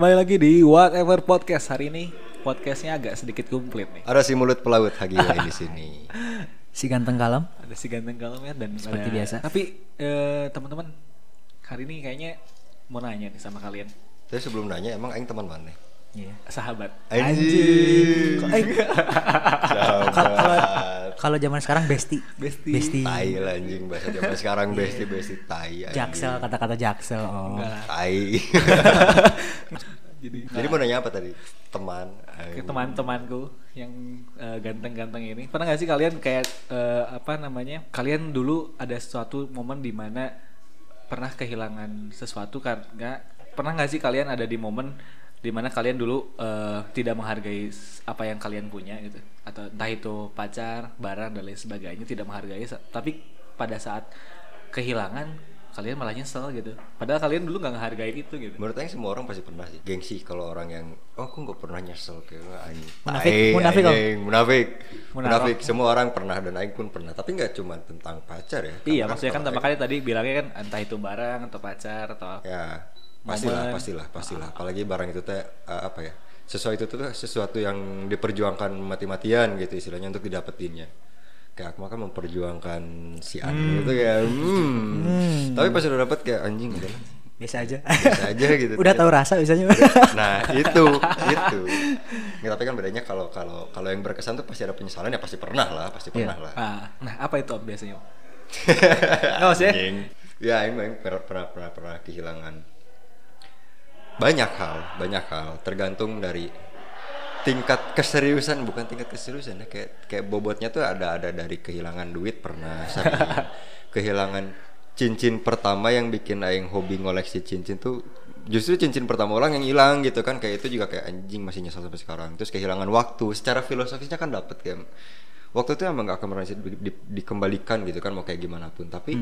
Kembali lagi di Whatever Podcast hari ini podcastnya agak sedikit komplit nih. Ada si mulut pelaut Hagiwai di sini. Si ganteng kalem. Ada si ganteng kalem ya dan Seperti ada- biasa. Tapi eh, teman-teman hari ini kayaknya mau nanya nih sama kalian Tapi sebelum nanya emang aing teman mana? Iya. sahabat. Anjing. Eh, Sahabat. kalau zaman sekarang besti. Besti. Besti. Tai lah anjing bahasa zaman sekarang besti besti tai. anjing. Jaksel kata-kata jaksel. Oh. Tai. Jadi Jadi mau nanya apa tadi? Teman. ke anjing. teman-temanku yang eh, ganteng-ganteng ini pernah gak sih kalian kayak eh, apa namanya kalian dulu ada suatu momen di mana pernah kehilangan sesuatu karena pernah gak sih kalian ada di momen di mana kalian dulu eh, tidak menghargai apa yang kalian punya gitu. Atau entah itu pacar barang dan lain sebagainya tidak menghargai tapi pada saat kehilangan kalian malah nyesel gitu. Padahal kalian dulu nggak menghargai itu gitu. Menurut Aing semua orang pasti pernah sih Gengsi kalau orang yang Oh aku gak pernah nyesel Kayak "Wah, anjing Munafik, Tai, munafik, Om. anjing, Munafik. Munafik. Munafik. Semua orang pernah Dan Aing pun pernah Tapi gak cuma tentang pacar ya. Iya, maksudnya kan makanya tadi bilangnya kan entah itu barang atau pacar atau Ya, pastilah, Momen. pastilah, pastilah. Apalagi barang itu teh eh, apa ya? Sesuatu itu tuh sesuatu yang diperjuangkan mati-matian gitu istilahnya untuk didapetinnya. Kayak aku kan memperjuangkan si A gitu kayak hmm. Tapi pas udah dapet kayak anjing lah, Biasa aja. biasa aja gitu. Udah tahu rasa biasanya. Nah, itu, itu. Nggak, tapi kan bedanya kalau kalau kalau yang berkesan tuh pasti ada penyesalan ya pasti pernah lah, pasti pernah lah. Ah, nah apa itu Om, biasanya? Om? Maksudnya? Anjing. Ya, pernah, pernah pernah pernah kehilangan banyak hal, banyak hal. Tergantung dari tingkat keseriusan bukan tingkat keseriusan ya. Kayak kayak bobotnya tuh ada ada dari kehilangan duit pernah sering kehilangan cincin pertama yang bikin aing hobi ngoleksi cincin tuh justru cincin pertama orang yang hilang gitu kan. Kayak itu juga kayak anjing masih nyesel sampai sekarang. Terus kehilangan waktu. Secara filosofisnya kan dapet kayak waktu itu emang gak akan pernah di- di- dikembalikan gitu kan mau kayak gimana pun. Tapi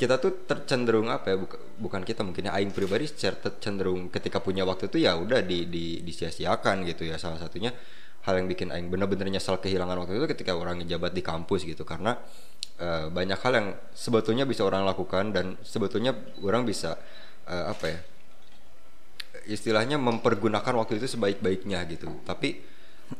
kita tuh tercenderung apa ya buka- bukan kita mungkin ya aing pribadi secara tercenderung ketika punya waktu itu ya udah di, di disia-siakan gitu ya. Salah satunya hal yang bikin aing bener-bener nyesal kehilangan waktu itu ketika orang ngejabat di kampus gitu. Karena eh, banyak hal yang sebetulnya bisa orang lakukan dan sebetulnya orang bisa eh, apa ya istilahnya mempergunakan waktu itu sebaik-baiknya gitu. Tapi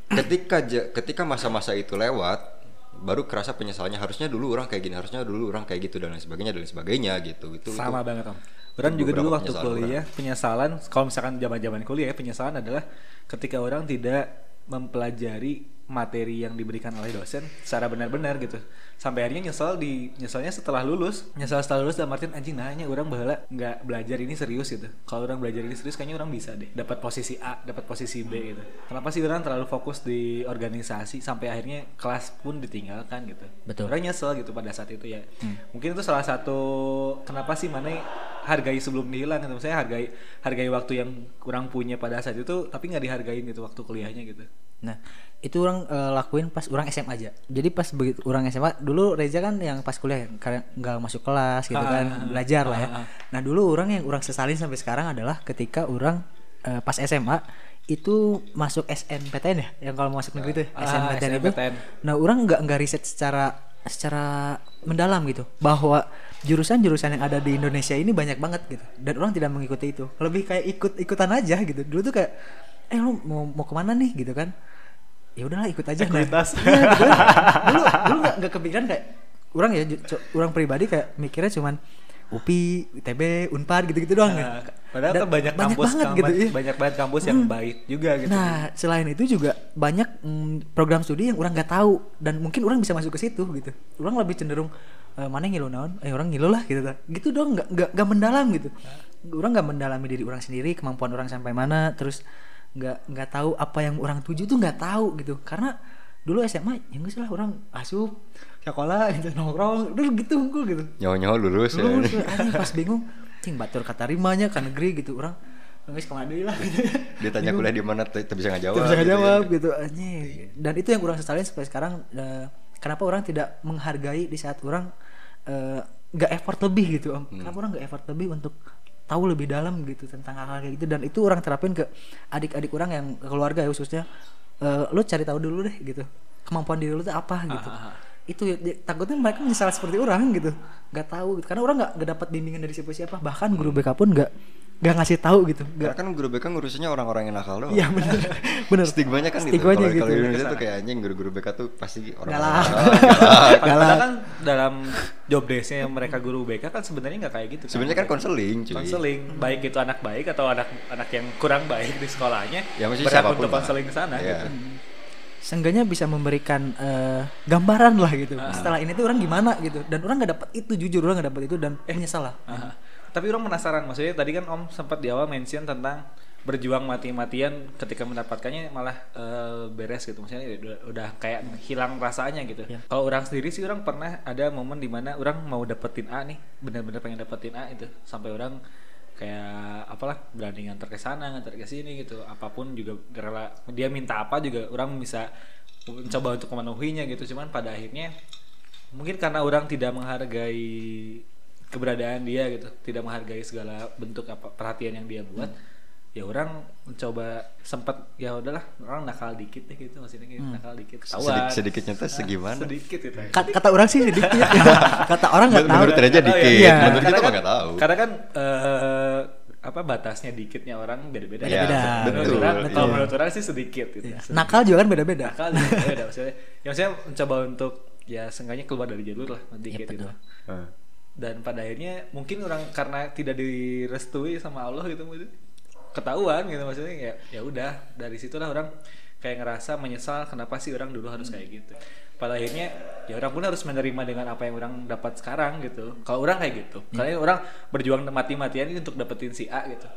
ketika ketika masa-masa itu lewat baru kerasa penyesalannya harusnya dulu orang kayak gini harusnya dulu orang kayak gitu dan lain sebagainya dan lain sebagainya gitu itu Sama itu banget Om. Orang juga dulu waktu penyesalan kuliah penyesalan kalau misalkan zaman-zaman kuliah ya, penyesalan adalah ketika orang tidak mempelajari materi yang diberikan oleh dosen secara benar-benar gitu. Sampai akhirnya nyesel di nyeselnya setelah lulus. Nyesel setelah lulus dalam artian anjing nanya orang bahala nggak belajar ini serius gitu. Kalau orang belajar ini serius kayaknya orang bisa deh dapat posisi A, dapat posisi B gitu. Kenapa sih orang terlalu fokus di organisasi sampai akhirnya kelas pun ditinggalkan gitu. Betul. Orang nyesel gitu pada saat itu ya. Mungkin itu salah satu kenapa sih mana hargai sebelum dihilang gitu. Saya hargai hargai waktu yang kurang punya pada saat itu tapi nggak dihargain gitu waktu kuliahnya gitu. Nah, itu orang eh, lakuin pas orang SMA aja. Jadi pas begitu orang SMA dulu Reza kan yang pas kuliah karena nggak masuk kelas gitu Ah, kan, ah, belajar lah ya. ah, ah. Nah, dulu orang yang orang sesalin sampai sekarang adalah ketika orang eh, pas SMA itu masuk SNPTN ya, yang kalau mau masuk negeri itu ya, Ah, SNPTN itu. SNPTN. Nah, orang nggak nggak riset secara secara mendalam gitu bahwa jurusan-jurusan yang ada di Indonesia ini banyak banget gitu dan orang tidak mengikuti itu lebih kayak ikut ikutan aja gitu dulu tuh kayak eh lu mau mau ke mana nih gitu kan ya udahlah ikut aja Nah, Ekuitas. gitu kan. dulu dulu nggak nggak kepikiran kayak orang ya orang pribadi kayak mikirnya cuman UPI, ITB, Unpad gitu-gitu doang Nah, kan. padahal Dan tuh banyak, kampus banget kampus- gitu iya. banyak banget kampus yang baik juga gitu. Nah, selain itu juga banyak mm, program studi yang orang nggak tahu dan mungkin orang bisa masuk ke situ gitu. Orang lebih cenderung eh, mana ngilu naon, eh orang ngilu lah gitu. Gitu dong, nggak nggak mendalam gitu. Orang nggak mendalami diri orang sendiri, kemampuan orang sampai mana, terus nggak nggak tahu apa yang orang tuju tuh nggak tahu gitu. Karena dulu SMA ya nggak sih lah orang asup sekolah gitu nongkrong dulu gitu unggul gitu nyawa-nyawa lulus ya lulus anjing pas bingung cing batur kata rimanya kan negeri gitu orang nggak ke mana deui lah gitu dia tanya kuliah di mana tuh bisa nggak jawab bisa gitu jawab ya. gitu anjing. Dan itu yang orang sesalin sampai sekarang eh, kenapa orang tidak menghargai di saat orang eh, nggak effort lebih gitu om. Kenapa orang nggak effort lebih untuk tahu lebih dalam gitu tentang hal-hal kayak gitu. Dan itu orang terapin ke adik-adik orang yang keluarga ya khususnya eh, lu cari tahu dulu deh gitu. Kemampuan diri lu tuh apa? Gitu. Ah, ah, ah. itu ya, ya, takutnya mereka menyesal seperti orang gitu. Nggak tahu gitu. karena orang nggak dapat bimbingan dari siapa-siapa. Bahkan guru BK pun nggak nggak ngasih tahu gitu Karena nggak kan guru BK ngurusinnya orang-orang yang nakal doang. Iya bener bener Stigmanya kan gitu. Stigmanya Kalau gitu. kalau di Indonesia tuh kayak anjing guru-guru BK tuh pasti orang Galak. Padahal Galak. kan dalam job desk-nya mereka guru BK kan sebenarnya nggak kayak gitu. Sebenarnya kan konseling, cuy. konseling baik itu anak baik atau anak anak yang kurang baik di sekolahnya Ya, berhak siapa pun untuk konseling ke sana Iya. gitu. seenggaknya bisa memberikan eh, gambaran lah gitu Ah. setelah ini tuh orang gimana gitu dan orang nggak dapat itu jujur orang nggak dapat itu dan eh menyesal lah Aha. Tapi orang penasaran maksudnya tadi kan Om sempat di awal mention tentang berjuang mati-matian ketika mendapatkannya malah eh, beres gitu maksudnya udah, udah kayak hilang rasanya gitu. Ya. Kalau orang sendiri sih orang pernah ada momen di mana orang mau dapetin A nih bener-bener pengen dapetin A itu sampai orang kayak apalah berani nganter ke sana nganter ke sini gitu apa pun juga rela dia minta apa juga orang bisa mencoba untuk memenuhinya gitu cuman pada akhirnya mungkin karena orang tidak menghargai keberadaan dia gitu tidak menghargai segala bentuk apa perhatian yang dia buat ya orang mencoba sempat ya udahlah orang nakal dikit deh gitu maksudnya gitu, nakal dikit Sedik, ketahuan sedikitnya tuh segimana? sedikit gitu Ka- kata orang sih sedikit kata orang nggak tahu Menurut tahu dikit, Iya. menurut kita kan- nggak tahu. karena kan eh, apa batasnya dikitnya orang beda-beda Iya, Beda-beda. menurut betul. orang betul. kalau menurut orang sih sedikit gitu Iya. Sedikit. nakal juga kan beda-beda nakal juga beda maksudnya ya maksudnya mencoba untuk ya seenggaknya keluar dari jalur lah sedikit Iya, gitu betul. Dan pada akhirnya mungkin orang karena tidak direstui sama Allah gitu ketahuan gitu maksudnya ya ya udah dari situlah orang kayak ngerasa menyesal kenapa sih orang dulu harus kayak gitu. Pada akhirnya ya orang pun harus menerima dengan apa yang orang dapat sekarang gitu. Kalau orang kayak gitu karena orang berjuang mati-matian untuk dapetin si A gitu.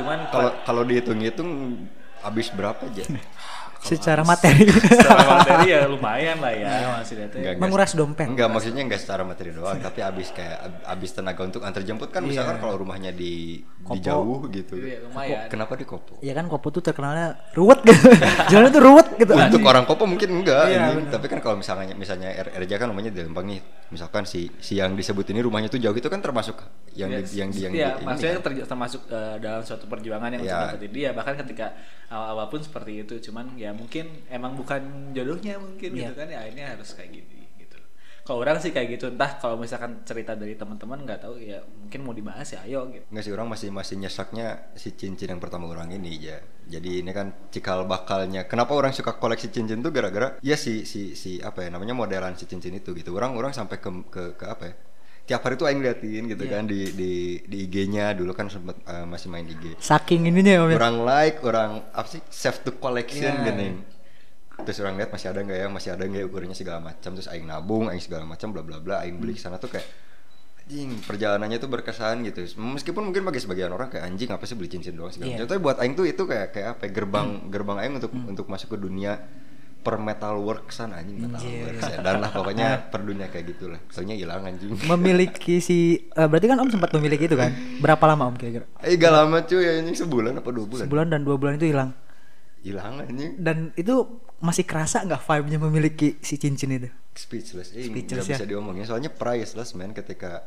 Cuman Kalau kalau dihitung-hitung habis berapa aja? secara materi secara materi ya lumayan lah ya Enggak, lihatnya enggak. menguras dompet Enggak, maksudnya enggak secara materi doang, tapi habis kayak ab- habis tenaga untuk antar jemput kan misalkan kalau rumahnya di di Kopo. jauh gitu. Iya, lumayan. Kenapa di Kopo? ya kan Kopo tuh terkenalnya ruwet gitu jalannya tuh ruwet gitu Untuk orang Kopo mungkin enggak, Iya, anjing. tapi kan kalau misalnya misalnya R- Erja kan rumahnya di Lembang nih. Misalkan si si yang disebut ini rumahnya tuh jauh itu kan termasuk yang di, yang di yang ya, di, ini maksudnya kan. terj- termasuk eh, dalam suatu perjuangan yang Ya. dapetin dia bahkan ketika awal-awal pun seperti itu cuman ya mungkin emang bukan jodohnya mungkin Iya. gitu kan ya akhirnya harus kayak gitu gitu kalau orang sih kayak gitu entah kalau misalkan cerita dari teman-teman nggak tahu ya mungkin mau dibahas ya ayo gitu Enggak sih orang masih masih nyesaknya si cincin yang pertama orang ini ya. Jadi ini kan cikal bakalnya. Kenapa orang suka koleksi cincin tuh gara-gara ya si si si apa ya namanya modelan si cincin itu gitu. Orang orang sampai ke ke, ke apa ya? Tiap hari tuh aing liatin gitu Iya. kan di di di IG-nya dulu kan sempet eh, masih main IG. saking ininya ya Om ya. Orang like, orang apa sih save to collection Iya. gini. Terus orang lihat masih ada nggak ya, masih ada nggak ya ukurannya segala macam. Terus aing nabung, aing segala macam, bla bla bla. Aing beli ke sana tuh kayak anjing perjalanannya tuh berkesan gitu meskipun mungkin bagi sebagian orang kayak anjing apa sih beli cincin doang segala Iya. macam tapi buat aing tuh itu kayak kayak apa ya, gerbang gerbang aing untuk untuk masuk ke dunia per metal worksan anjing metal Anjir. works ya. dan lah pokoknya per dunia kayak gitulah. Soalnya hilang anjing. Memiliki si eh, berarti kan Om sempat memiliki itu kan? Berapa lama Om kira-kira? Eh gak lama cuy anjing sebulan apa dua bulan? Sebulan dan dua bulan itu hilang. Hilang anjing. Dan itu masih kerasa nggak vibe-nya memiliki si cincin itu? Speechless. Eh Speechless nggak ya. bisa diomongin. Soalnya priceless man ketika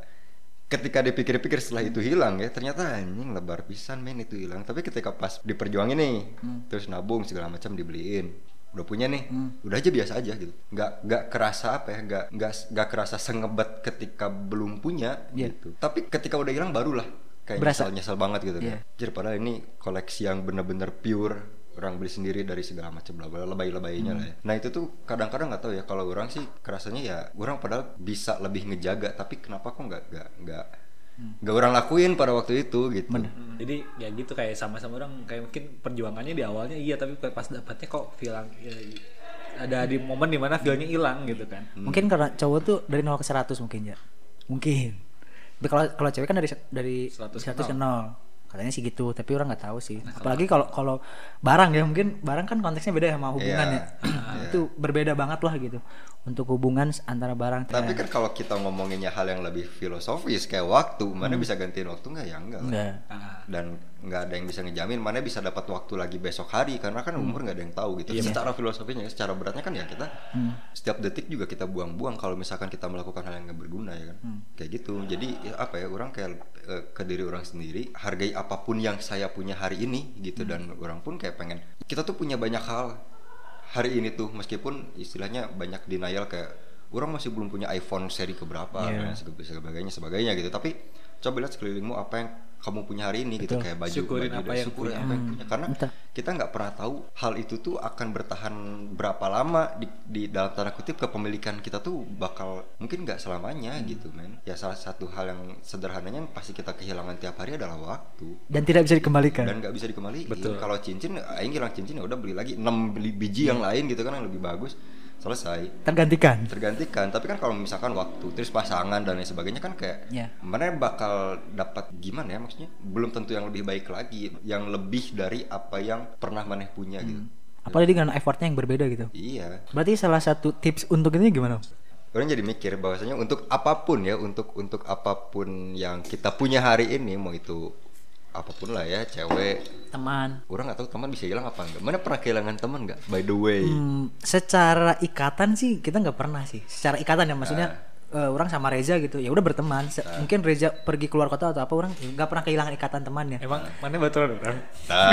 ketika dipikir-pikir setelah itu hilang ya. Ternyata anjing lebar pisan men itu hilang. Tapi ketika pas diperjuangin nih Hmm. terus nabung segala macam dibeliin udah punya nih udah aja biasa aja gitu nggak nggak kerasa apa ya nggak nggak nggak kerasa sengebet ketika belum punya Iya. gitu tapi ketika udah hilang barulah kayak Berasa. nyesel nyesel banget gitu Iya. kan Jadi padahal ini koleksi yang bener-bener pure orang beli sendiri dari segala macam bla bla lebay-lebaynya Hmm. lah ya. Nah itu tuh kadang-kadang nggak tahu ya kalau orang sih kerasanya ya orang padahal bisa lebih ngejaga tapi kenapa kok nggak nggak nggak Hmm. Nggak orang lakuin pada waktu itu gitu. Hmm, jadi ya gitu kayak sama-sama orang kayak mungkin perjuangannya di awalnya iya tapi pas dapatnya kok hilang ya, ada di momen di mana feelnya hilang gitu kan. Mungkin karena cowok tuh dari 0 ke 100 mungkin ya. Mungkin. Tapi kalau kalau cewek kan dari dari 100 ke 100 ke 0 katanya sih gitu tapi orang nggak tahu sih. Apalagi kalau kalau barang ya mungkin barang kan konteksnya beda ya sama hubungan Iya, ya. Itu berbeda banget lah gitu untuk hubungan antara barang Tapi kan kalau kita ngomonginnya hal yang lebih filosofis kayak waktu, mana bisa gantiin waktu nggak? Ya enggak Ah, dan nggak ada yang bisa ngejamin mana bisa dapat waktu lagi besok hari karena kan umur nggak ada yang tahu gitu. Secara filosofinya, secara beratnya kan ya kita setiap detik juga kita buang-buang kalau misalkan kita melakukan hal yang nggak berguna ya kan. Kayak gitu. Jadi apa ya orang kayak eh, ke diri orang sendiri hargai apa pun yang saya punya hari ini gitu. Dan orang pun kayak pengen kita tuh punya banyak hal hari ini tuh meskipun istilahnya banyak denial kayak orang masih belum punya iPhone seri keberapa Iya. dan sebagainya sebagainya gitu. Tapi coba lihat sekelilingmu apa yang kamu punya hari ini gitu. Kayak baju Syukurin baju apa dan yang syukurin punya. apa yang punya. Karena Entah. kita nggak pernah tahu hal itu tuh akan bertahan berapa lama di, di dalam tanda kutip kepemilikan kita tuh bakal mungkin nggak selamanya Hmm. gitu men. Ya salah satu hal yang sederhananya yang pasti kita kehilangan tiap hari adalah waktu. Dan tidak bisa dikembalikan. Dan nggak bisa dikembalikan Betul. kalau cincin aing hilang cincin ya udah beli lagi. 6 beli biji yang lain gitu kan yang lebih bagus selesai. Tergantikan. Tergantikan. Tapi kan kalau misalkan waktu terus pasangan dan lain sebagainya kan kayak Iya. mana bakal dapat gimana ya maksudnya? Belum tentu yang lebih baik lagi yang lebih dari apa yang pernah maneh punya gitu. Apalagi dengan effortnya yang berbeda gitu. Iya. Berarti salah satu tips untuk ini gimana orang jadi mikir bahwasanya untuk apa pun ya untuk untuk apa pun yang kita punya hari ini mau itu apa pun lah ya cewek teman orang nggak tahu teman bisa hilang apa enggak mana pernah kehilangan teman nggak by the way Hmm, secara ikatan sih kita nggak pernah sih. Secara ikatan ya maksudnya eh, orang sama Reza gitu ya udah berteman. Se- Mungkin Reza pergi keluar kota atau apa orang nggak pernah kehilangan ikatan temannya. Emang mana baturan orang? Nah,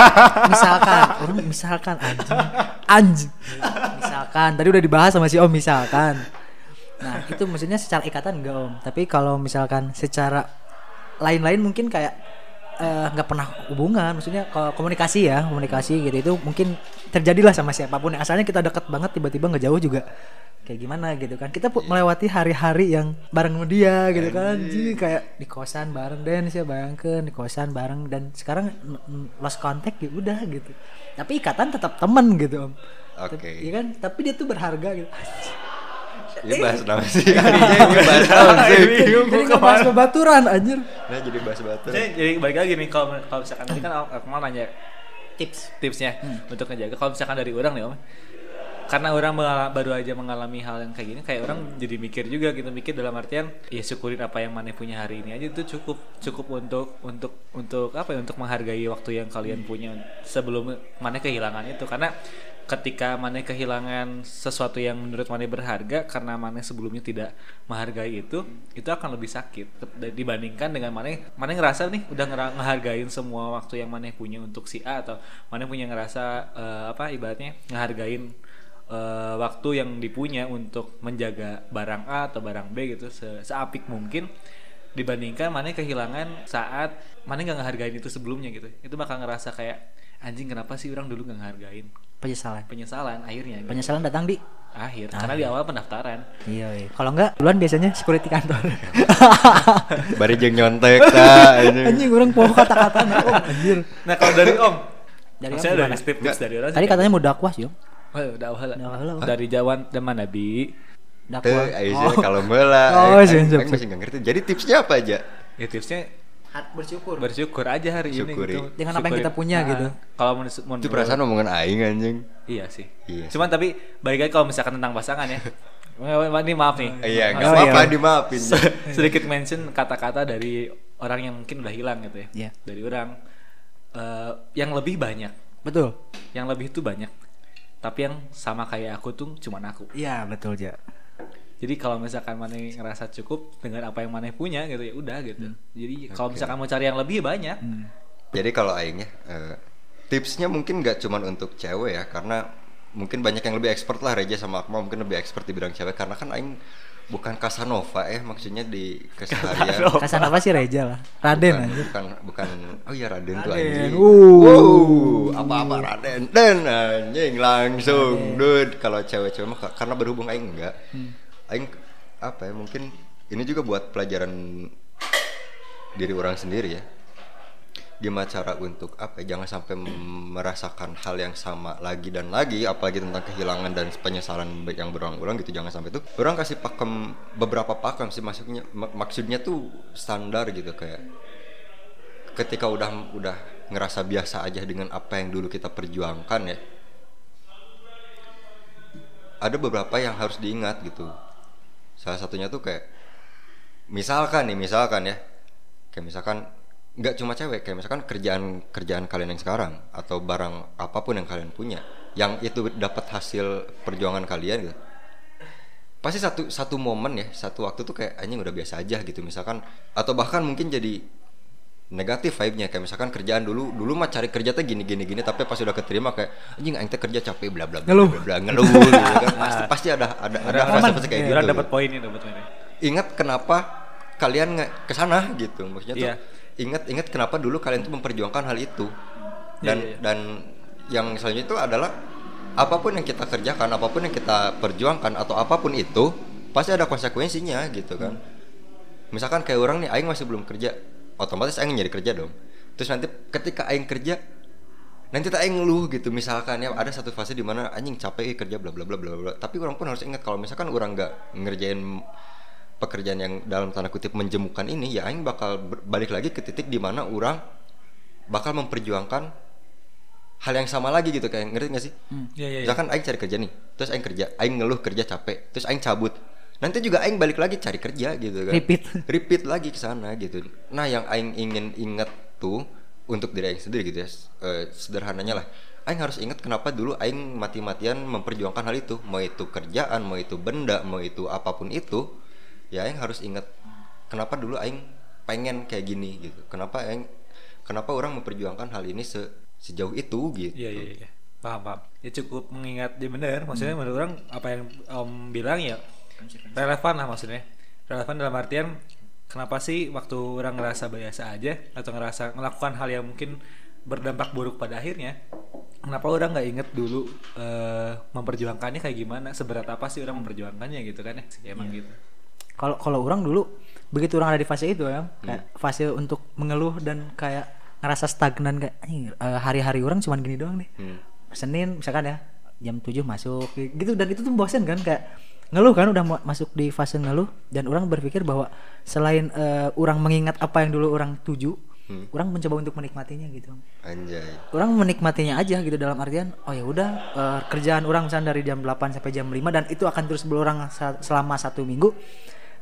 misalkan orang misalkan anjing anjing misalkan tadi udah dibahas sama si Om misalkan. Nah itu maksudnya secara ikatan enggak Om. Tapi kalau misalkan secara lain-lain mungkin kayak eh, nggak pernah hubungan. Maksudnya komunikasi ya komunikasi gitu. Itu mungkin terjadilah sama siapa pun. Yang asalnya kita dekat banget tiba-tiba nggak jauh juga. Kayak gimana gitu kan. Kita pu- melewati hari-hari yang bareng sama dia gitu kan. Jadi kayak di kosan bareng dan sih bayangkan di kosan bareng. Dan sekarang lost contact ya udah gitu. Tapi ikatan tetap teman gitu om. Oke. Iya kan? Tapi dia tuh berharga gitu ini bahas nama sih. Ini bahas naon sih. Jadi ngebahas bebaturan anjir. Nah jadi bahas batu Jadi, jadi balik lagi nih kalau kalau misalkan tadi kan aku mau nanya tips tipsnya untuk ngejaga. Kalau misalkan dari orang nih om karena orang baru aja mengalami hal yang kayak gini kayak orang jadi mikir juga gitu. Mikir dalam artian ya syukurin apa yang mana punya hari ini aja itu cukup cukup untuk untuk untuk apa ya untuk menghargai waktu yang kalian punya sebelum mana kehilangan itu. Karena ketika mana kehilangan sesuatu yang menurut mana berharga karena mana sebelumnya tidak menghargai itu itu akan lebih sakit. Dibandingkan dengan mana mana ngerasa nih udah ngehargain semua waktu yang mana punya untuk si A atau mana punya ngerasa eh, apa ibaratnya ngehargain eh, waktu yang dipunya untuk menjaga barang A atau barang B gitu se seapik mungkin dibandingkan mana kehilangan saat mana nggak ngehargain itu sebelumnya gitu. Itu bakal ngerasa kayak anjing kenapa sih orang dulu nggak ngehargain? Penyesalan. Penyesalan akhirnya gitu. penyesalan datang di. Akhir karena di awal pendaftaran. Iya, iya. kalau enggak duluan biasanya security kantor. Bari jeung nyontek ta ini anjing orang mau kata-kata om anjir. Nah kalau dari om Dari maksudnya Om dari tips dari orang tadi katanya mau dakwah sih om oh, udah awal lah. Dari jawan zaman nabi. Teu, dakwah Aisyah kalau meula Oh, aing- siap, aing- siap, aing masih nggak ngerti. Jadi tipsnya apa aja? Ya tipsnya bersyukur bersyukur aja hari Syukuri. ini gitu. Dengan apa yang kita punya Ah, gitu. kalau menurut menurut- itu perasaan omongan aing anjing Iya sih. Iya Cuman tapi lagi kalau misalkan tentang pasangan ya. Ini maaf nih. iya nggak Oh, apa-apa iya. dimaafin Se- Sedikit mention kata-kata dari orang yang mungkin udah hilang gitu ya. Iya. Dari orang eh, yang lebih banyak. betul Yang lebih itu banyak. Tapi yang sama kayak aku tuh cuman aku. iya betul ja Jadi kalau misalkan Maneh ngerasa cukup dengan apa yang Maneh punya gitu ya udah gitu. Jadi kalau misalkan mau cari yang lebih banyak, Jadi kalau aing ya eh, tipsnya mungkin nggak cuman untuk cewek ya karena mungkin banyak yang lebih expert lah Reja sama Akmal mungkin lebih expert di bidang cewek karena kan aing bukan Casanova ya maksudnya di keseharian. kasan apa sih Reja lah Raden bukan, anjir bukan bukan oh iya Raden, tuh Raden. anjing. Uh. Wow, apa-apa Raden. Dan anjing langsung dude kalau cewek-cewek karena berhubung aing enggak. Aing apa ya mungkin ini juga buat pelajaran diri orang sendiri ya. Gimana cara untuk apa ya, jangan sampai merasakan hal yang sama lagi dan lagi apalagi tentang kehilangan dan penyesalan yang berulang-ulang gitu. Jangan sampai itu. Orang kasih pakem beberapa pakem sih maksudnya mak- maksudnya tuh standar gitu kayak ketika udah udah ngerasa biasa aja dengan apa yang dulu kita perjuangkan ya. Ada beberapa yang harus diingat gitu salah satunya tuh kayak misalkan nih misalkan ya. Kayak misalkan nggak cuma cewek kayak misalkan kerjaan kerjaan kalian yang sekarang atau barang apa pun yang kalian punya yang itu dapat hasil perjuangan kalian gitu. Pasti satu satu momen ya satu waktu tuh kayak anjing udah biasa aja gitu misalkan. Atau bahkan mungkin jadi negatif vibe-nya. Kayak misalkan kerjaan dulu dulu mah cari kerja tuh gini gini gini tapi pas udah keterima kayak anjing aing teh kerja capek bla bla bla Ngeluh. bla bla ngeluh gitu kan. Pasti pasti ada ada ada rasa kayak orang gitu. Dapat poinnya dapat poinnya. ingat kenapa kalian ke sana gitu. Maksudnya tuh Iya. ingat ingat kenapa dulu kalian tuh memperjuangkan hal itu. Dan Iya, iya, iya. dan yang selanjutnya itu adalah apa pun yang kita kerjakan apa pun yang kita perjuangkan atau apa pun itu pasti ada konsekuensinya gitu kan. Misalkan kayak orang nih aing masih belum kerja otomatis aing nyari kerja dong terus nanti ketika aing kerja nanti tak aing ngeluh gitu misalkan ya ada satu fase di mana anjing capek eh, kerja bla bla bla bla bla tapi orang pun harus ingat kalau misalkan orang nggak ngerjain pekerjaan yang dalam tanda kutip menjemukan ini ya aing bakal balik lagi ke titik di mana orang bakal memperjuangkan hal yang sama lagi gitu kayak ngerti gak sih? Iya iya. iya. Misalkan aing cari kerja nih, terus aing kerja, aing ngeluh kerja capek, terus aing cabut. Nanti juga aing balik lagi cari kerja gitu kan. Repeat. Repeat lagi ke sana gitu. Nah, yang aing ingin ingat tuh untuk diri aing sendiri gitu ya. eh, sederhananya lah. Aing harus ingat kenapa dulu aing mati-matian memperjuangkan hal itu, mau itu kerjaan, mau itu benda, mau itu apa pun itu. Ya aing harus ingat kenapa dulu aing pengen kayak gini gitu. Kenapa aing kenapa orang memperjuangkan hal ini se- sejauh itu gitu. Iya iya iya. Paham paham. Ya cukup mengingat dia benar. Maksudnya menurut orang apa yang Om bilang ya relevan lah maksudnya. Relevan dalam artian kenapa sih waktu orang ngerasa biasa aja atau ngerasa melakukan hal yang mungkin berdampak buruk pada akhirnya kenapa orang nggak inget dulu eh, memperjuangkannya kayak gimana? Seberat apa sih orang memperjuangkannya gitu kan ya? Emang gitu. Kalau kalau orang dulu begitu orang ada di fase itu ya Hmm. kayak fase untuk mengeluh dan kayak ngerasa stagnan kayak "Anjing, eh, hari-hari orang cuman gini doang nih. Hmm. Senin misalkan ya jam 7 masuk gitu. Dan itu tuh bosen kan kayak ngeluh kan udah masuk di fase ngeluh dan orang berpikir bahwa selain eh, orang mengingat apa yang dulu orang tuju Hmm. orang mencoba untuk menikmatinya gitu Anjay. orang menikmatinya aja gitu dalam artian oh ya udah eh, kerjaan orang misalnya dari jam 8 sampai jam 5 dan itu akan terus berulang sa- selama satu minggu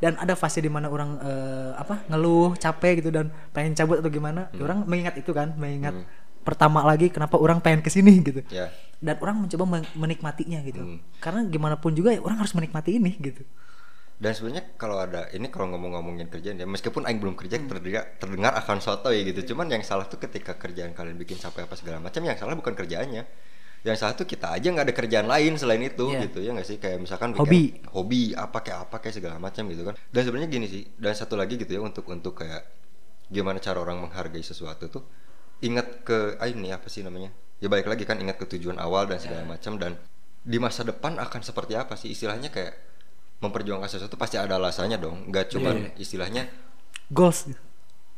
dan ada fase di mana orang eh, apa ngeluh capek gitu dan pengen cabut atau gimana ya orang mengingat itu kan mengingat pertama lagi kenapa orang pengen ke sini gitu Ya. dan orang mencoba men- menikmatinya gitu Hmm. karena gimana pun juga ya orang harus menikmati ini gitu Dan sebenarnya kalau ada ini kalau ngomong-ngomongin kerjaan ya meskipun aing belum kerja terdengar terdengar akan soto ya gitu. Cuman yang salah tuh ketika kerjaan kalian bikin sampai apa segala macam yang salah bukan kerjaannya. Yang salah tuh kita aja nggak ada kerjaan lain selain itu Iya. gitu ya nggak sih kayak misalkan Hobi. weekend- hobi apa kayak apa kayak segala macam gitu kan. Dan sebenarnya gini sih dan satu lagi gitu ya untuk untuk kayak gimana cara orang menghargai sesuatu tuh ingat ke ah ini apa sih namanya? Ya balik lagi kan ingat ke tujuan awal dan segala macam dan di masa depan akan seperti apa sih? Istilahnya kayak memperjuangkan sesuatu pasti ada alasannya dong. Nggak cuman Iya, iya. istilahnya goals.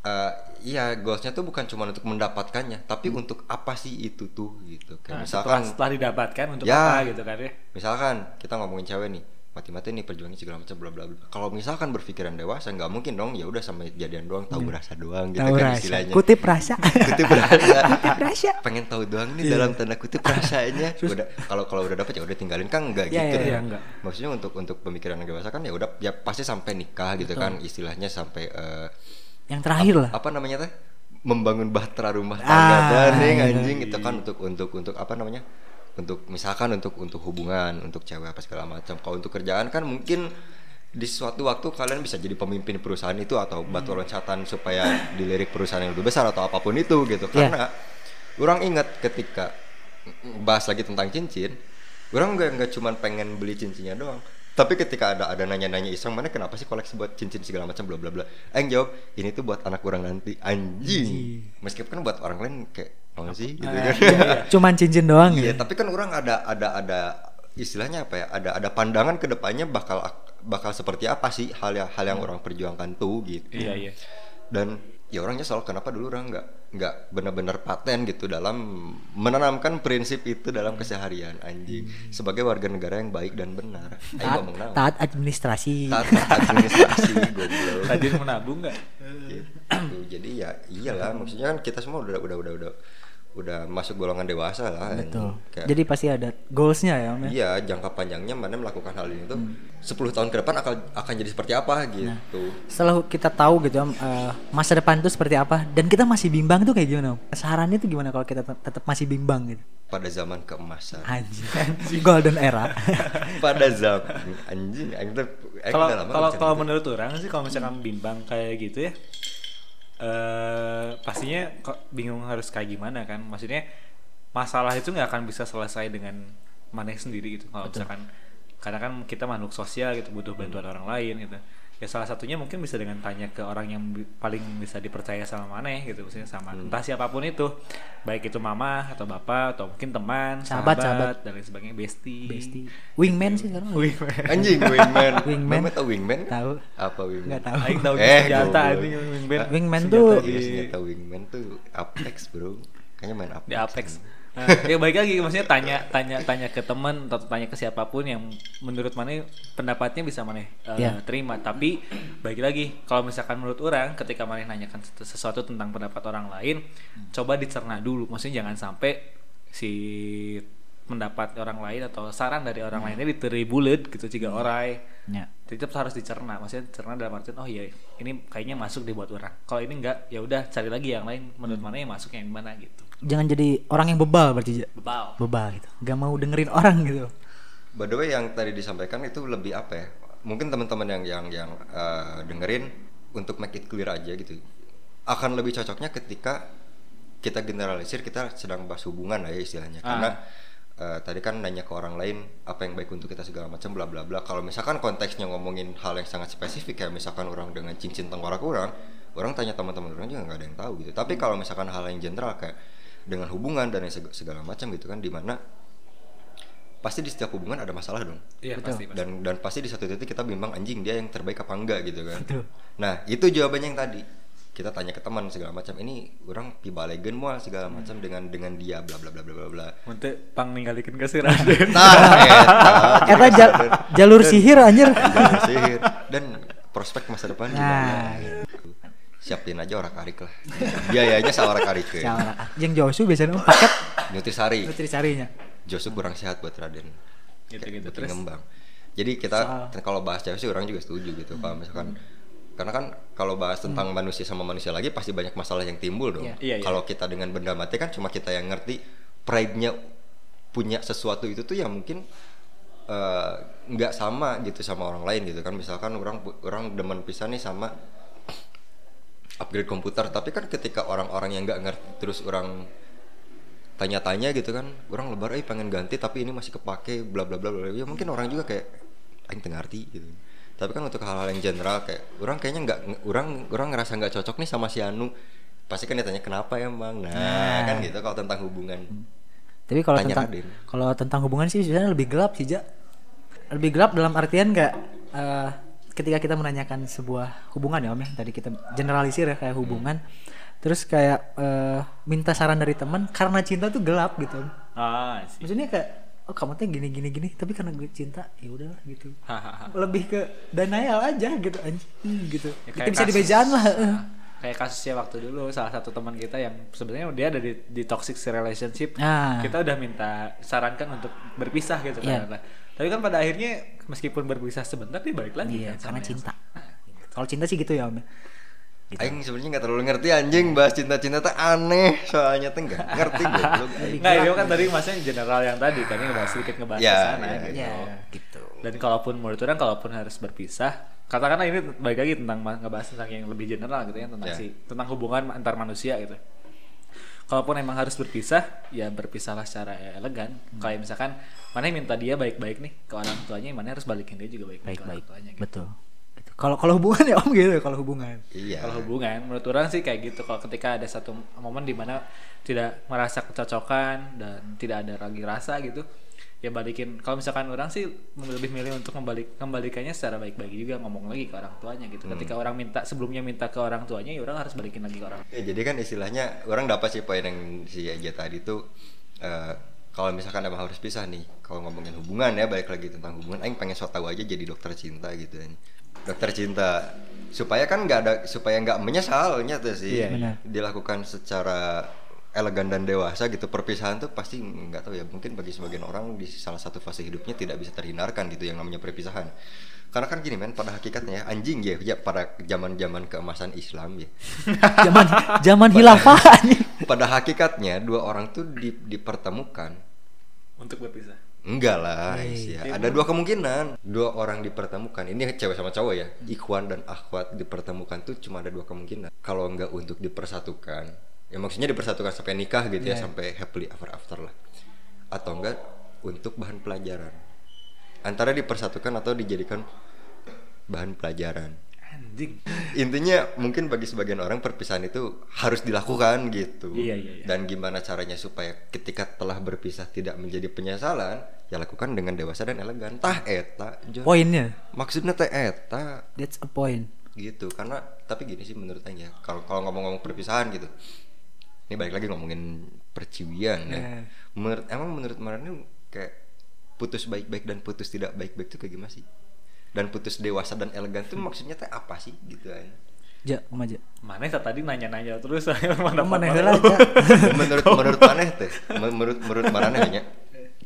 Eh iya goalsnya tuh bukan cuma untuk mendapatkannya tapi untuk apa sih itu tuh gitu. Kayak Nah, setelah, misalkan setelah didapatkan untuk Ya. apa gitu kan ya? Misalkan kita ngomongin cewek nih mati-mati nih perjuangin segala macam bla bla bla. Kalau misalkan berpikiran dewasa nggak mungkin dong ya udah sampai jadian doang tahu rasa doang gitu Tahu kan rasa. istilahnya. Kutip rasa. Kutip rasa. Kutip rasa. Pengen tahu doang nih dalam tanda kutip rasanya. Udah kalau kalau udah dapet ya udah tinggalin kan enggak Iya, gitu iya, iya, enggak. maksudnya untuk untuk pemikiran dewasa kan ya udah ya pasti sampai nikah gitu kan istilahnya sampai eh, yang terakhir lah. apa namanya teh? Membangun bahtera rumah Ah, tangga dan iya. anjing itu kan untuk untuk untuk apa namanya untuk misalkan untuk untuk hubungan untuk cewek apa segala macam. Kalau untuk kerjaan kan mungkin di suatu waktu kalian bisa jadi pemimpin perusahaan itu atau batu loncatan supaya dilirik perusahaan yang lebih besar atau apa pun itu gitu. Iya. karena orang ingat ketika bahas lagi tentang cincin orang nggak nggak cuman pengen beli cincinnya doang. Tapi ketika ada ada nanya-nanya iseng mana kenapa sih koleksi buat cincin segala macam? Bla bla bla. Aing jawab ini tuh buat anak orang nanti. Anjing. Meskipun buat orang lain kayak apa sih gitu kan. cuman cincin doang iya gitu tapi kan orang ada ada ada istilahnya apa ya? Ada ada pandangan ke depannya bakal bakal seperti apa sih hal yang hal yang orang perjuangkan tuh gitu. Iya iya. Dan ya orangnya soal kenapa dulu orang nggak nggak benar-benar paten gitu dalam menanamkan prinsip itu dalam keseharian anjing. Sebagai warga negara yang baik dan benar. Taat, ngomong naon? taat administrasi. Taat administrasi goblok. Rajin menabung nggak? Gitu. jadi ya iyalah maksudnya kan kita semua udah udah udah udah udah masuk golongan dewasa lah betul Kayak- jadi pasti ada goalsnya ya Om ya Iya, jangka panjangnya mana melakukan hal ini tuh 10 tahun ke depan akan akan jadi seperti apa gitu. setelah kita tahu gitu Om, eh, masa depan itu seperti apa dan kita masih bimbang tuh kayak gimana Om? sarannya tuh gimana kalau kita tet- tetap masih bimbang gitu Pada zaman keemasan. anjing golden era Pada zaman anjing kalau kalau kalau cerita. menurut orang sih kalau misalkan bimbang kayak gitu ya eh pastinya kok bingung harus kayak gimana kan. Maksudnya masalah itu nggak akan bisa selesai dengan mana sendiri gitu. Kalau misalkan karena kan kita makhluk sosial gitu butuh bantuan orang lain gitu ya salah satunya mungkin bisa dengan tanya ke orang yang bi- paling bisa dipercaya sama maneh gitu maksudnya sama Hmm. entah siapa pun itu baik itu mama atau bapak atau mungkin teman Sahabat, sahabat, dan lain sebagainya bestie Bestie. Wingman sih sekarang. Wingman. Anjing wingman. Wingman. Mama tahu wingman? Tahu. Apa wingman? Nggak tahu. Aing tahu Eh, senjata anjing wingman. Wingman Senjata tuh- di, Iya senjata wingman tuh Apex bro. Kayaknya main Apex. di Apex. Nah, ya baik lagi maksudnya tanya tanya tanya ke teman atau tanya ke siapa pun yang menurut mana pendapatnya bisa mana Iya. terima tapi baik lagi kalau misalkan menurut orang ketika mana nanyakan sesu- sesuatu tentang pendapat orang lain coba dicerna dulu maksudnya jangan sampai si pendapat orang lain atau saran dari orang lainnya diteri bulet gitu jika orai Ya. tetap harus dicerna maksudnya cerna dalam artian oh iya ini kayaknya masuk deh buat orang kalau ini enggak ya udah cari lagi yang lain menurut mana yang masuk yang mana gitu Jangan jadi orang yang bebal berarti. Bebal Bebal gitu. Gak mau dengerin orang gitu. By the way yang tadi disampaikan itu lebih apa ya? Mungkin teman-teman yang yang yang eh, dengerin untuk make it clear aja gitu. Akan lebih cocoknya ketika kita generalisir kita sedang bahas hubungan lah ya istilahnya. Ah. Karena eh, tadi kan nanya ke orang lain apa yang baik untuk kita segala macam bla bla bla. Kalau misalkan konteksnya ngomongin hal yang sangat spesifik kayak misalkan orang dengan cincin tengkorak orang, orang tanya teman-teman orang juga nggak ada yang tahu gitu. Tapi kalau misalkan hal yang general kayak dengan hubungan dan yang seg- segala macam gitu kan di mana pasti di setiap hubungan ada masalah dong iya pasti pasti dan dan pasti di satu titik kita bimbang anjing dia yang terbaik apa enggak gitu kan Betul. nah itu jawabannya yang tadi kita tanya ke teman segala macam ini orang pibalegen mual segala macam dengan dengan dia bla bla bla bla bla bla Munte pang ninggalikan ke Raden. nah eta Eta jal- jalur sihir anjir. Jalur sihir dan prospek masa depan Nah. gimana siapin aja orang karik lah biayanya seorang karik ya? Yang Josu biasanya paket nutrisari nutrisarinya. Josu kurang sehat buat Raden Gitu-gitu. Kayak bikin Terus? ngembang jadi kita kalau bahas cewek sih orang juga setuju gitu kalau misalkan karena kan kalau bahas tentang manusia sama manusia lagi pasti banyak masalah yang timbul dong. Iya. Iya, iya. kalau kita dengan benda mati kan cuma kita yang ngerti pride-nya punya sesuatu itu tuh yang mungkin eh, nggak sama gitu sama orang lain gitu kan. Misalkan orang orang demen pisah nih sama upgrade komputer tapi kan ketika orang-orang yang nggak ngerti terus orang tanya-tanya gitu kan orang lebar eh pengen ganti tapi ini masih kepake bla bla bla bla ya mungkin orang juga kayak aing teu ngarti gitu tapi kan untuk hal-hal yang general kayak orang kayaknya nggak orang orang ngerasa nggak cocok nih sama si Anu pasti kan ditanya kenapa emang nah, Nah. kan gitu kalau tentang hubungan Tapi kalau tentang kalau tentang hubungan sih sebenarnya lebih gelap sih, Ja. Lebih gelap dalam artian kayak eh, ketika kita menanyakan sebuah hubungan ya Om ya. Tadi kita generalisir ya kayak hubungan. Terus kayak eh, minta saran dari teman karena cinta tuh gelap gitu. Om. Ah, sih. Maksudnya kayak oh kamu tuh gini gini gini tapi karena gue cinta ya udah gitu. Lebih ke denial aja gitu anjing gitu. Ya, itu kayak bisa dibejaan lah. eh. Nah, kayak kasusnya waktu dulu salah satu teman kita yang sebenarnya dia ada di, di toxic relationship Ah. kita udah minta sarankan untuk berpisah gitu Iya. kan tapi kan pada akhirnya meskipun berpisah sebentar dia balik lagi Iya, kan karena cinta. Kalau cinta sih gitu ya Om. Ya. Gitu. Aing sebenarnya nggak terlalu ngerti anjing bahas cinta-cinta tuh aneh soalnya tuh nggak ngerti goblok. Nggak, itu kan tadi maksudnya general yang tadi kan ngebahas sedikit ngebahas Ya, ke sana ya, gitu. Ya, gitu. Dan kalaupun menurut orang kalaupun harus berpisah, katakanlah ini balik lagi tentang ngebahas tentang yang lebih general gitu ya tentang Ya. si tentang hubungan antar manusia gitu. Kalaupun emang harus berpisah, ya berpisahlah secara elegan. Hmm. Kayak misalkan mana yang minta dia baik-baik nih ke orang tuanya, mana harus balikin dia juga baik-baik ke orang Baik-baik. tuanya. Gitu. Betul. Kalau kalau hubungan ya Om gitu ya kalau hubungan. Iya. Kalau hubungan, menurut orang sih kayak gitu. Kalau ketika ada satu momen di mana tidak merasa kecocokan dan tidak ada lagi rasa gitu, ya balikin. Kalau misalkan orang sih lebih milih untuk membalik kembalikannya secara baik-baik juga ngomong lagi ke orang tuanya gitu. Ketika orang minta sebelumnya minta ke orang tuanya, ya orang harus balikin lagi ke orang. Ya, jadi kan istilahnya orang dapat sih poin yang si Aja tadi tuh eh, kalau misalkan emang harus pisah nih kalau ngomongin hubungan ya balik lagi tentang hubungan Aing pengen so tahu aja jadi dokter cinta gitu kan dokter cinta supaya kan nggak ada supaya nggak menyesalnya tuh sih Iya, benar. dilakukan secara elegan dan dewasa gitu perpisahan tuh pasti nggak tahu ya mungkin bagi sebagian orang di salah satu fase hidupnya tidak bisa terhindarkan gitu yang namanya perpisahan karena kan gini men pada hakikatnya ya, anjing ya, ya pada zaman zaman keemasan Islam ya Zaman zaman hilafah anjing. pada hakikatnya dua orang tuh di- dipertemukan Untuk berpisah. Enggak lah Hey. Is, ya. ada dua kemungkinan. Dua orang dipertemukan. Ini cewek sama cowok ya. Ikhwan dan akhwat dipertemukan tuh cuma ada dua kemungkinan. Kalau enggak untuk dipersatukan ya maksudnya dipersatukan sampai nikah gitu ya Iya. sampai happily ever after lah. Atau enggak untuk bahan pelajaran. Antara dipersatukan atau dijadikan bahan pelajaran Anjing. intinya mungkin bagi sebagian orang perpisahan itu harus dilakukan gitu Iya, iya, iya. dan gimana caranya supaya ketika telah berpisah tidak menjadi penyesalan ya lakukan dengan dewasa dan elegan tah eta. Poinnya, maksudnya teh eta that's a point. gitu karena tapi gini sih menurut Aing ya kalau kalau ngomong-ngomong perpisahan gitu ini balik lagi ngomongin perciwian ya Eh. menurut emang menurut Marani kayak putus baik-baik dan putus tidak baik-baik itu kayak gimana sih dan putus dewasa dan elegan tuh maksudnya teh apa sih? Gitu Aing Ja, kumaha ja? Mana saya tadi nanya-nanya terus saya mana Mana heula ja? menurut menurut maneh teh? Menurut menurut maneh nya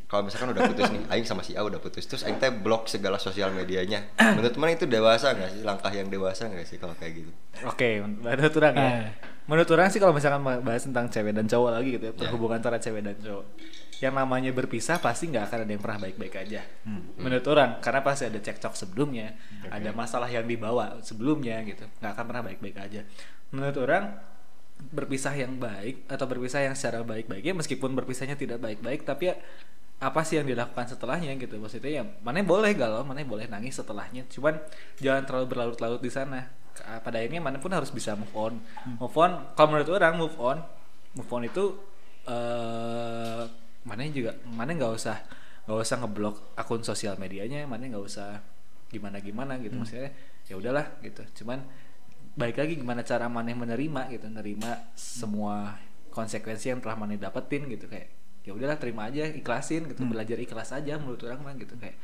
kalau misalkan udah putus nih aing sama si A udah putus terus aing teh blok segala sosial medianya menurut mana itu dewasa nggak sih langkah yang dewasa nggak sih kalau kayak gitu Oke, menurut orang ya. Eh. Menurut orang sih kalau misalkan bahas tentang cewek dan cowok lagi gitu ya, Ya. perhubungan antara cewek dan cowok. Yang namanya berpisah pasti nggak akan ada yang pernah baik-baik aja. Menurut orang, karena pasti ada cekcok sebelumnya, ada masalah yang dibawa sebelumnya gitu, nggak akan pernah baik-baik aja. Menurut orang berpisah yang baik atau berpisah yang secara baik-baiknya meskipun berpisahnya tidak baik-baik tapi ya apa sih yang dilakukan setelahnya gitu? Maksudnya ya mana boleh galau mana boleh nangis setelahnya. Cuman jangan terlalu berlarut-larut di sana. Pada akhirnya mana pun harus bisa move on. Move on kalau menurut orang move on. Move on itu eh mana juga mana nggak usah nggak usah ngeblok akun sosial medianya mana nggak usah gimana gimana gitu maksudnya ya udahlah gitu. Cuman baik lagi gimana cara maneh menerima gitu nerima semua konsekuensi yang telah maneh dapetin gitu. Kayak ya udahlah terima aja ikhlasin gitu belajar ikhlas aja menurut orang mah gitu kayak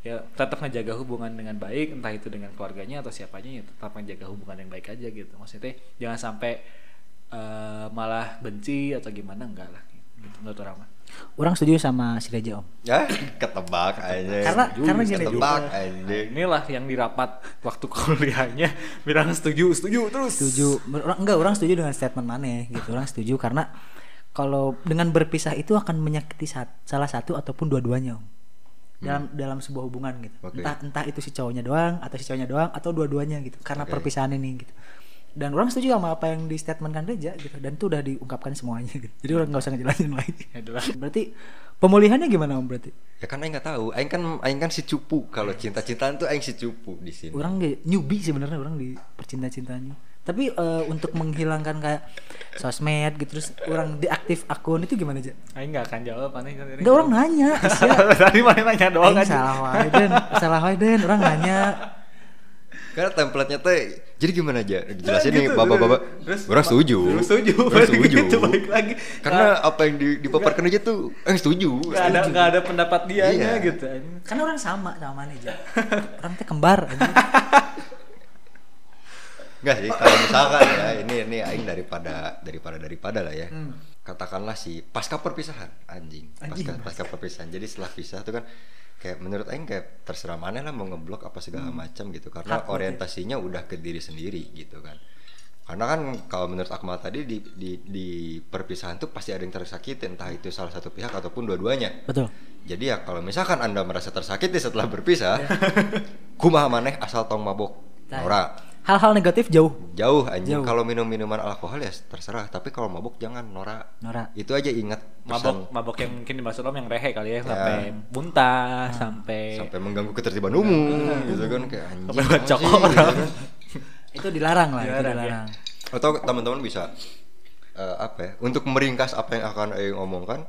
ya tetap ngejaga hubungan dengan baik entah itu dengan keluarganya atau siapanya ya tetap menjaga hubungan yang baik aja gitu maksudnya jangan sampai eh, malah benci atau gimana enggak lah gitu menurut orang mah Orang setuju sama si Reja Om. ya ketebak aja Karena- karena gini, ketebak juga. aja Nah, inilah yang dirapat waktu kuliahnya bilang setuju setuju terus Setuju. Orang enggak, orang setuju dengan statement mana gitu. Orang setuju karena kalau dengan berpisah itu akan menyakiti sat- salah satu ataupun dua-duanya Om. Dalam dalam sebuah hubungan gitu. Oke. Entah entah itu si cowoknya doang atau si cowoknya doang atau dua-duanya gitu. Karena Oke. perpisahan ini gitu. Dan orang setuju sama apa yang di statementkan Reja gitu dan itu udah diungkapkan semuanya gitu. Jadi orang nggak usah ngejelasin lagi. Ya. Berarti pemulihannya gimana Om berarti? ya kan aing nggak tahu aing kan aing kan si cupu kalau cinta-cintaan tuh aing si cupu di sini orang newbie sebenarnya orang di percinta cintanya tapi eh, untuk menghilangkan kayak sosmed gitu terus orang deaktif akun itu gimana aja Aing nggak akan jawab aneh kan enggak orang nanya tadi mana nanya doang Aing aja salah wae den salah wae den orang nanya. Karena templatenya teh jadi gimana aja jelasin Nah, nih gitu. bapak-bapak. Terus, orang setuju. Setuju. Orang setuju. gitu, balik lagi. Karena apa yang di, dipaparkan aja tuh eh setuju. Nggak ada nggak ada pendapat dia Iya. gitu kan orang sama sama mana aja orang teh kembar anjing. Enggak sih, kalau misalkan ya ini ini aing daripada daripada daripada lah ya. Katakanlah si pasca perpisahan anjing. Pasca pasca perpisahan. Jadi setelah pisah tuh kan kayak menurut aing kayak terserah mana lah mau ngeblok apa segala macam gitu karena Hak, oke. orientasinya udah ke diri sendiri gitu kan. Karena kan kalau menurut Akmal tadi di, di, di perpisahan tuh pasti ada yang tersakiti entah itu salah satu pihak ataupun dua-duanya. betul Jadi ya kalau misalkan Anda merasa tersakiti setelah berpisah, kumaha maneh asal tong mabok. Nah. Ora, hal-hal negatif jauh. Jauh anjing. Kalau minum minuman alkohol ya terserah tapi kalau mabuk jangan Nora. Nora. Itu aja ingat pesan. Mabok yang mungkin dimaksud om yang rehe kali ya, Ya. sampai muntah sampai sampai mengganggu ketertiban umum gitu kan kayak anjing. Sampai bacok sih, orang. gitu kan. itu dilarang lah itu Dilarang, ya. dilarang. Atau teman-teman bisa eh, apa ya untuk meringkas apa yang akan Aing omongkan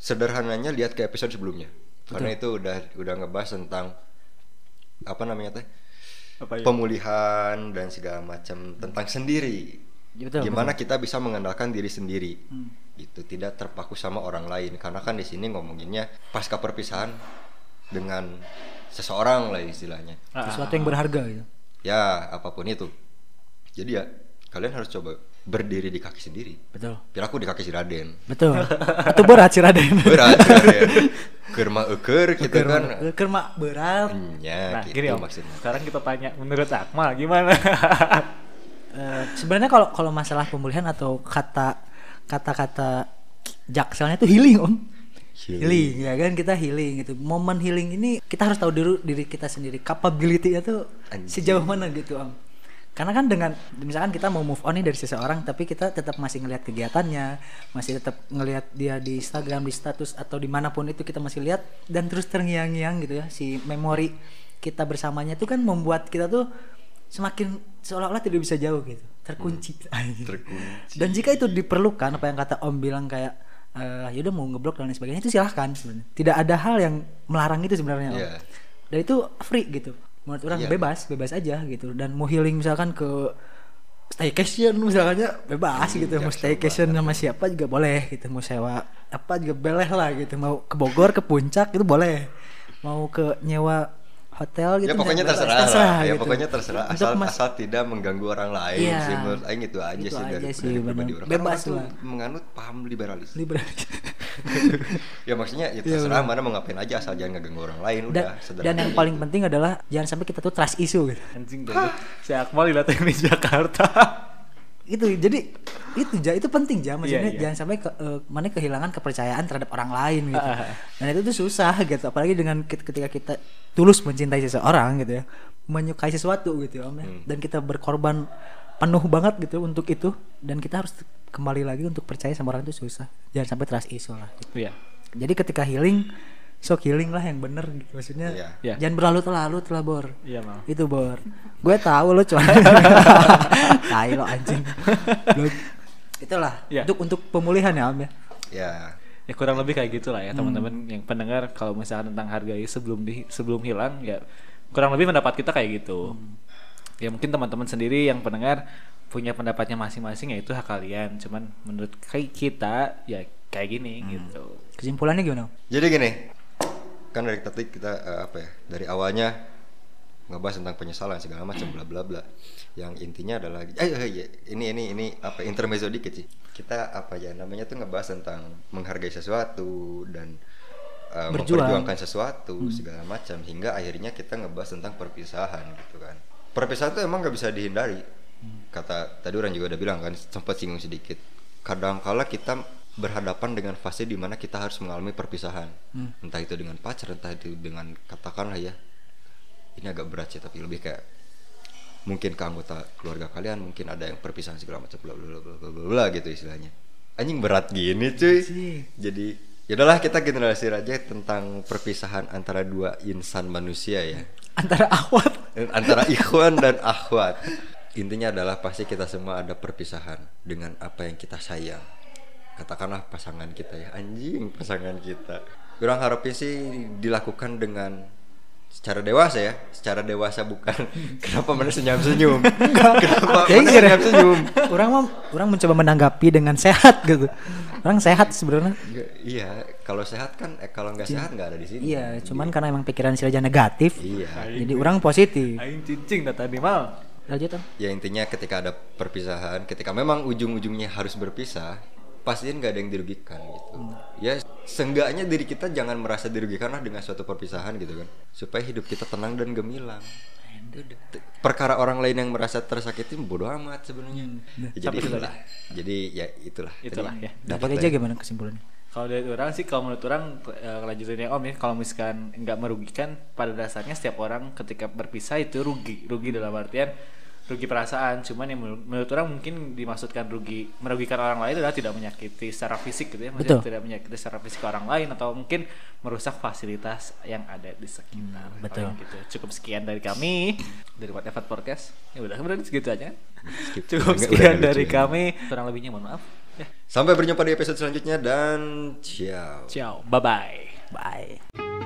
sederhananya lihat ke episode sebelumnya. Karena itu udah udah ngebahas tentang apa namanya teh apa ya? pemulihan dan segala macam tentang sendiri. Ya, betul, gimana kita bisa mengandalkan diri sendiri. Itu tidak terpaku sama orang lain. Karena kan di sini ngomonginnya pasca perpisahan dengan seseorang lah istilahnya. Ah, sesuatu yang berharga gitu. Ya apa pun itu. Jadi ya kalian harus coba berdiri di kaki sendiri. Betul. Piraku di kaki si Raden. Betul. Itu berat sih Raden. Berat si Raden. Kerma eker gitu kan. kerma berat. Ya nah gitu gini om. maksudnya. Sekarang kita tanya menurut Akmal gimana? Eh, sebenarnya kalau kalau masalah pemulihan atau kata kata-kata jakselnya itu healing om. Healing. healing ya kan? Kita healing gitu. Momen healing ini kita harus tahu dulu diri kita sendiri. Capability itu Anjing. sejauh mana gitu om karena kan dengan misalkan kita mau move on nih dari seseorang tapi kita tetap masih ngelihat kegiatannya masih tetap ngelihat dia di Instagram di status atau di mana pun itu kita masih lihat dan terus terngiang-ngiang gitu ya si memori kita bersamanya itu kan membuat kita tuh semakin seolah-olah tidak bisa jauh gitu terkunci Anjing. Terkunci. dan jika itu diperlukan apa yang kata om bilang kayak eh yaudah mau ngeblok dan lain sebagainya itu silahkan sebenarnya tidak ada hal yang melarang itu sebenarnya om Iya. dan itu free gitu menurut orang Iya. bebas bebas aja gitu. Dan mau healing misalkan ke staycation misalnya bebas Hmm, gitu mau Jaksel staycation sama siapa juga boleh gitu. Mau sewa apa juga boleh lah gitu. Mau ke Bogor ke puncak itu boleh. Mau ke nyewa hotel gitu ya pokoknya bebas, terserah, lah. ya gitu. pokoknya terserah asal mas- asal tidak mengganggu orang lain Iya. sih menurut aing itu aja Itu sih aja dari, sih, dari pribadi orang Bebas lah. tuh menganut paham liberalis liberalis ya maksudnya ya Iya, terserah mana mau ngapain aja asal jangan ngeganggu orang lain udah dan yang gitu. paling penting adalah jangan sampai kita tuh trust issue gitu Anjing dong. Si Akmal dilatih di Jakarta. itu jadi itu ja itu penting ja maksudnya Iya, iya. jangan sampai ke, eh, mana kehilangan kepercayaan terhadap orang lain gitu Ah, ah. dan itu tuh susah gitu apalagi dengan ketika kita tulus mencintai seseorang gitu ya menyukai sesuatu gitu ya om ya. Hmm. dan kita berkorban penuh banget gitu untuk itu dan kita harus kembali lagi untuk percaya sama orang itu susah jangan sampai trust lah gitu. Iya. jadi ketika healing sok healing lah yang bener gitu maksudnya Iya. Iya. jangan berlalu-lalu telah bor Iya, Mal. itu bor gue tahu lo cuma tai lo anjing itulah Iya. untuk untuk pemulihan ya om ya ya Ya kurang lebih kayak gitulah ya Hmm. teman-teman yang pendengar kalau misalnya tentang hargai sebelum di sebelum hilang ya kurang lebih pendapat kita kayak gitu. Hmm. Ya mungkin teman-teman sendiri yang pendengar punya pendapatnya masing-masing ya itu hak kalian. Cuman menurut kayak kita ya kayak gini Hmm. gitu. kesimpulannya gimana jadi gini kan dari tadi kita eh, apa ya dari awalnya ngebahas tentang penyesalan segala macam bla bla bla. Yang intinya adalah eh, eh, iya, ini ini ini apa intermezzo dikit sih. Kita apa ya namanya tuh ngebahas tentang menghargai sesuatu dan Berjuang. memperjuangkan sesuatu segala macam hingga akhirnya kita ngebahas tentang perpisahan gitu kan. Perpisahan tuh emang nggak bisa dihindari. Kata tadi orang juga udah bilang kan sempat singgung sedikit. Kadang kala kita berhadapan dengan fase di mana kita harus mengalami perpisahan. Entah itu dengan pacar entah itu dengan katakanlah ya ini agak berat sih tapi lebih kayak mungkin ke anggota keluarga kalian mungkin ada yang perpisahan segala macam bla bla bla bla bla gitu istilahnya. Anjing berat gini cuy. Jadi ya udahlah kita generalisir aja tentang perpisahan antara dua insan manusia ya. Antara awat antara ikhwan dan akhwat. Intinya adalah pasti kita semua ada perpisahan dengan apa yang kita sayang katakanlah pasangan kita ya. Anjing pasangan kita. Kurang harapin sih dilakukan dengan secara dewasa ya. Secara dewasa bukan kenapa mana senyum senyum kenapa Kayak mana senyum senyum orang mau orang mencoba menanggapi dengan sehat gitu. Orang sehat sebenarnya. Iya kalau sehat kan eh, kalau nggak sehat nggak ada di sini. iya cuman karena emang pikiran si Raja negatif iya. jadi orang positif. Aing cincing dah tadi mal. lanjut ya intinya ketika ada perpisahan ketika memang ujung-ujungnya harus berpisah pastiin nggak ada yang dirugikan gitu. Ya seenggaknya diri kita jangan merasa dirugikan lah dengan suatu perpisahan gitu kan. Supaya hidup kita tenang dan gemilang. Perkara orang lain yang merasa tersakiti bodoh amat sebenarnya. Ya, jadi Sampai situ itulah jadi ya itulah. Itulah, Tadi ya. dapat Dari lah aja ya. gimana kesimpulannya? Kalau dari orang sih, kalau menurut orang eh, kelanjutannya Om ya, kalau misalkan nggak merugikan, pada dasarnya setiap orang ketika berpisah itu rugi, rugi dalam artian rugi perasaan. Cuman yang menurut, menurut orang mungkin dimaksudkan rugi merugikan orang lain adalah tidak menyakiti secara fisik gitu ya, maksudnya Betul. tidak menyakiti secara fisik orang lain atau mungkin merusak fasilitas yang ada di sekitar. betul. Paling gitu. Cukup sekian dari kami dari What Effort Podcast. Ya udah, berarti segitu aja. Skip. Cukup Udah- udah sekian lucu dari ya. kami. Kurang lebihnya mohon maaf. Ya. sampai berjumpa di episode selanjutnya dan ciao Ciao. Bye bye. bye